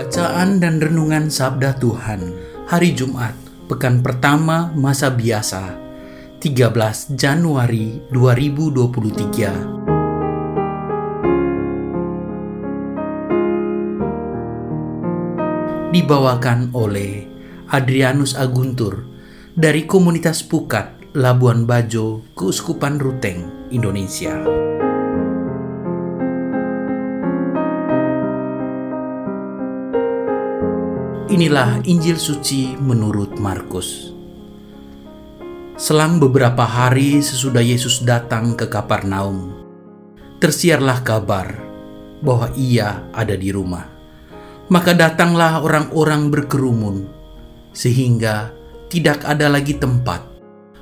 Bacaan dan Renungan Sabda Tuhan Hari Jumat, Pekan Pertama Masa Biasa 13 Januari 2023 Dibawakan oleh Adrianus Aguntur dari Komunitas Pukat, Labuan Bajo, Keuskupan Ruteng, Indonesia. Inilah Injil suci menurut Markus. Selang beberapa hari sesudah Yesus datang ke Kapernaum, tersiarlah kabar bahwa ia ada di rumah. Maka datanglah orang-orang berkerumun, sehingga tidak ada lagi tempat,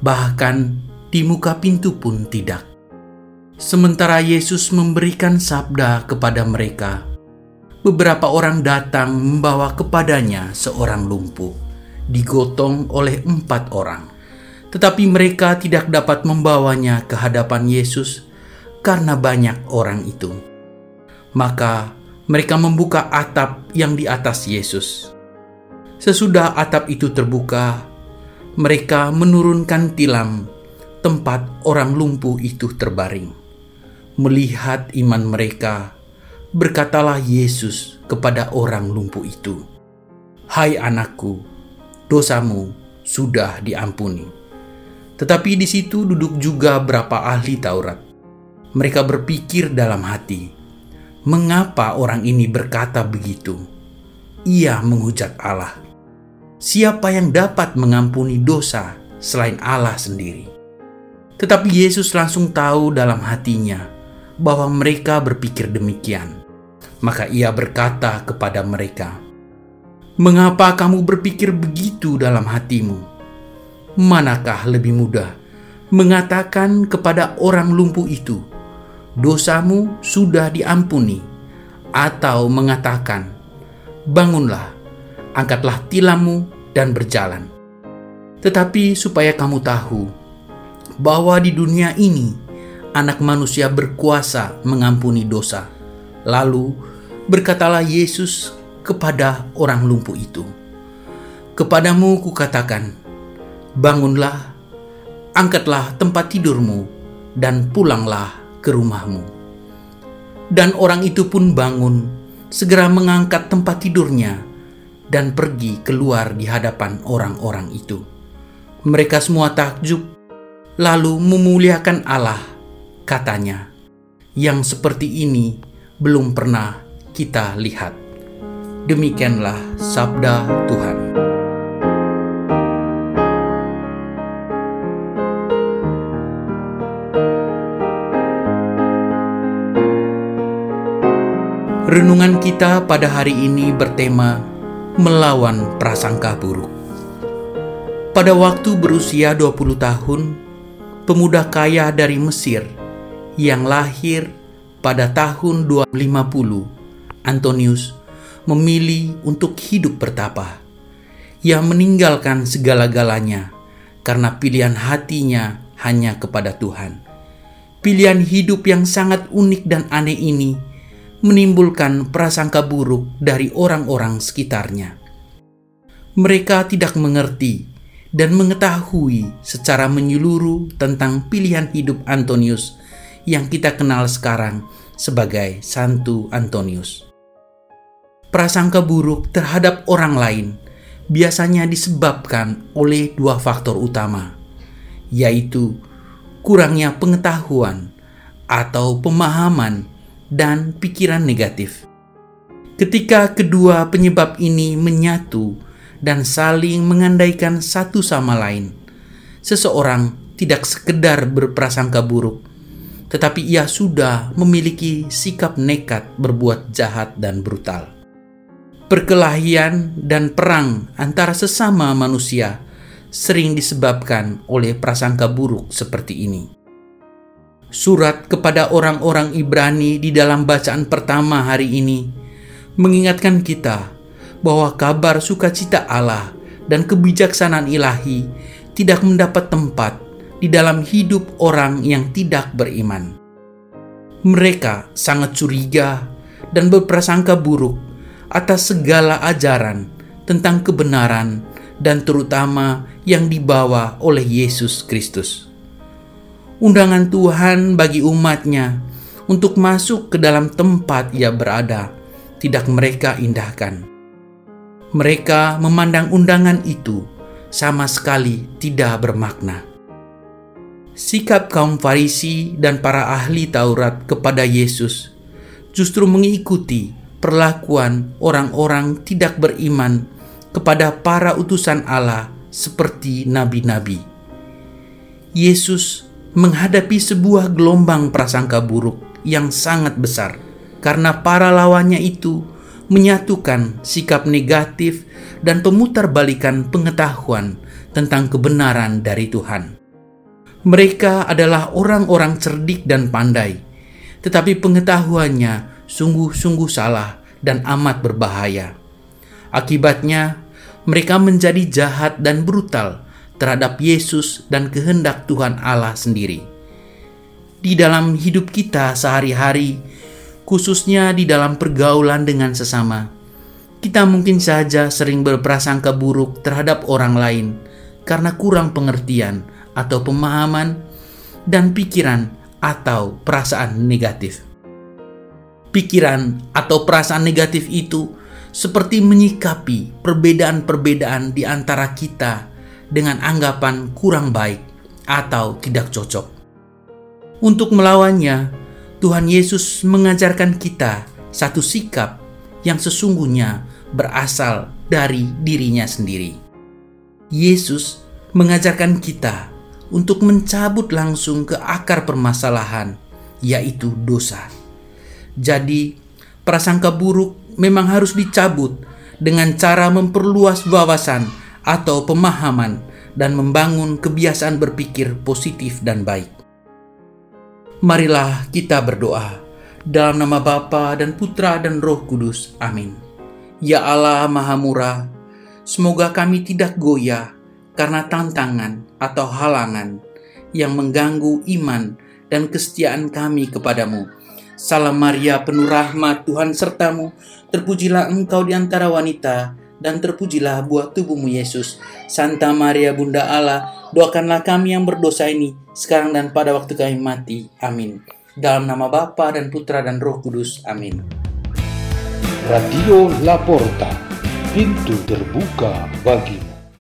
bahkan di muka pintu pun tidak. Sementara Yesus memberikan sabda kepada mereka, beberapa orang datang membawa kepadanya seorang lumpuh, digotong oleh empat orang. Tetapi mereka tidak dapat membawanya ke hadapan Yesus karena banyak orang itu. Maka mereka membuka atap yang di atas Yesus. Sesudah atap itu terbuka, mereka menurunkan tilam tempat orang lumpuh itu terbaring. Melihat iman mereka, Berkatalah Yesus kepada orang lumpuh itu, "Hai anakku, dosamu sudah diampuni." Tetapi di situ duduk juga berapa ahli Taurat. Mereka berpikir dalam hati, "Mengapa orang ini berkata begitu?" Ia menghujat Allah. Siapa yang dapat mengampuni dosa selain Allah sendiri? Tetapi Yesus langsung tahu dalam hatinya bahwa mereka berpikir demikian. Maka ia berkata kepada mereka, "Mengapa kamu berpikir begitu dalam hatimu? Manakah lebih mudah mengatakan kepada orang lumpuh itu, 'Dosamu sudah diampuni,' atau mengatakan, 'Bangunlah, angkatlah tilammu dan berjalan'? Tetapi supaya kamu tahu bahwa di dunia ini Anak Manusia berkuasa mengampuni dosa." Lalu berkatalah Yesus kepada orang lumpuh itu, "Kepadamu kukatakan, bangunlah, angkatlah tempat tidurmu, dan pulanglah ke rumahmu." Dan orang itu pun bangun, segera mengangkat tempat tidurnya, dan pergi keluar di hadapan orang-orang itu. Mereka semua takjub, lalu memuliakan Allah, katanya, "Yang seperti ini belum pernah kita lihat. Demikianlah sabda Tuhan. Renungan kita pada hari ini bertema melawan prasangka buruk. Pada waktu berusia 20 tahun, pemuda kaya dari Mesir yang lahir pada tahun 250, Antonius memilih untuk hidup bertapa. Ia meninggalkan segala-galanya karena pilihan hatinya hanya kepada Tuhan. Pilihan hidup yang sangat unik dan aneh ini menimbulkan prasangka buruk dari orang-orang sekitarnya. Mereka tidak mengerti dan mengetahui secara menyeluruh tentang pilihan hidup Antonius yang kita kenal sekarang sebagai Santo Antonius. Prasangka buruk terhadap orang lain biasanya disebabkan oleh dua faktor utama, yaitu kurangnya pengetahuan atau pemahaman dan pikiran negatif. Ketika kedua penyebab ini menyatu dan saling mengandaikan satu sama lain, seseorang tidak sekedar berprasangka buruk, tetapi ia sudah memiliki sikap nekat berbuat jahat dan brutal. Perkelahian dan perang antara sesama manusia sering disebabkan oleh prasangka buruk seperti ini. Surat kepada orang-orang Ibrani di dalam bacaan pertama hari ini mengingatkan kita bahwa kabar sukacita Allah dan kebijaksanaan ilahi tidak mendapat tempat di dalam hidup orang yang tidak beriman. Mereka sangat curiga dan berprasangka buruk atas segala ajaran tentang kebenaran dan terutama yang dibawa oleh Yesus Kristus. Undangan Tuhan bagi umatnya untuk masuk ke dalam tempat ia berada tidak mereka indahkan mereka memandang undangan itu sama sekali tidak bermakna. Sikap kaum Farisi dan para ahli Taurat kepada Yesus justru mengikuti perlakuan orang-orang tidak beriman kepada para utusan Allah seperti nabi-nabi. Yesus menghadapi sebuah gelombang prasangka buruk yang sangat besar karena para lawannya itu menyatukan sikap negatif dan pemutarbalikan pengetahuan tentang kebenaran dari Tuhan. Mereka adalah orang-orang cerdik dan pandai, tetapi pengetahuannya sungguh-sungguh salah dan amat berbahaya. Akibatnya, mereka menjadi jahat dan brutal terhadap Yesus dan kehendak Tuhan Allah sendiri. Di dalam hidup kita sehari-hari, khususnya di dalam pergaulan dengan sesama. Kita mungkin saja sering berprasangka buruk terhadap orang lain karena kurang pengertian atau pemahaman dan pikiran atau perasaan negatif. Pikiran atau perasaan negatif itu seperti menyikapi perbedaan-perbedaan di antara kita dengan anggapan kurang baik atau tidak cocok. Untuk melawannya, Tuhan Yesus mengajarkan kita satu sikap yang sesungguhnya berasal dari dirinya sendiri. Yesus mengajarkan kita untuk mencabut langsung ke akar permasalahan, yaitu dosa. Jadi, prasangka buruk memang harus dicabut dengan cara memperluas wawasan atau pemahaman dan membangun kebiasaan berpikir positif dan baik. Marilah kita berdoa dalam nama Bapa dan Putra dan Roh Kudus. Amin. Ya Allah Maha Murah, semoga kami tidak goyah karena tantangan atau halangan yang mengganggu iman dan kesetiaan kami kepadamu. Salam Maria penuh rahmat Tuhan sertamu, terpujilah engkau di antara wanita, dan terpujilah buah tubuhmu Yesus. Santa Maria Bunda Allah, doakanlah kami yang berdosa ini, sekarang dan pada waktu kami mati. Amin. Dalam nama Bapa dan Putra dan Roh Kudus. Amin. Radio Laporta, pintu terbuka bagimu.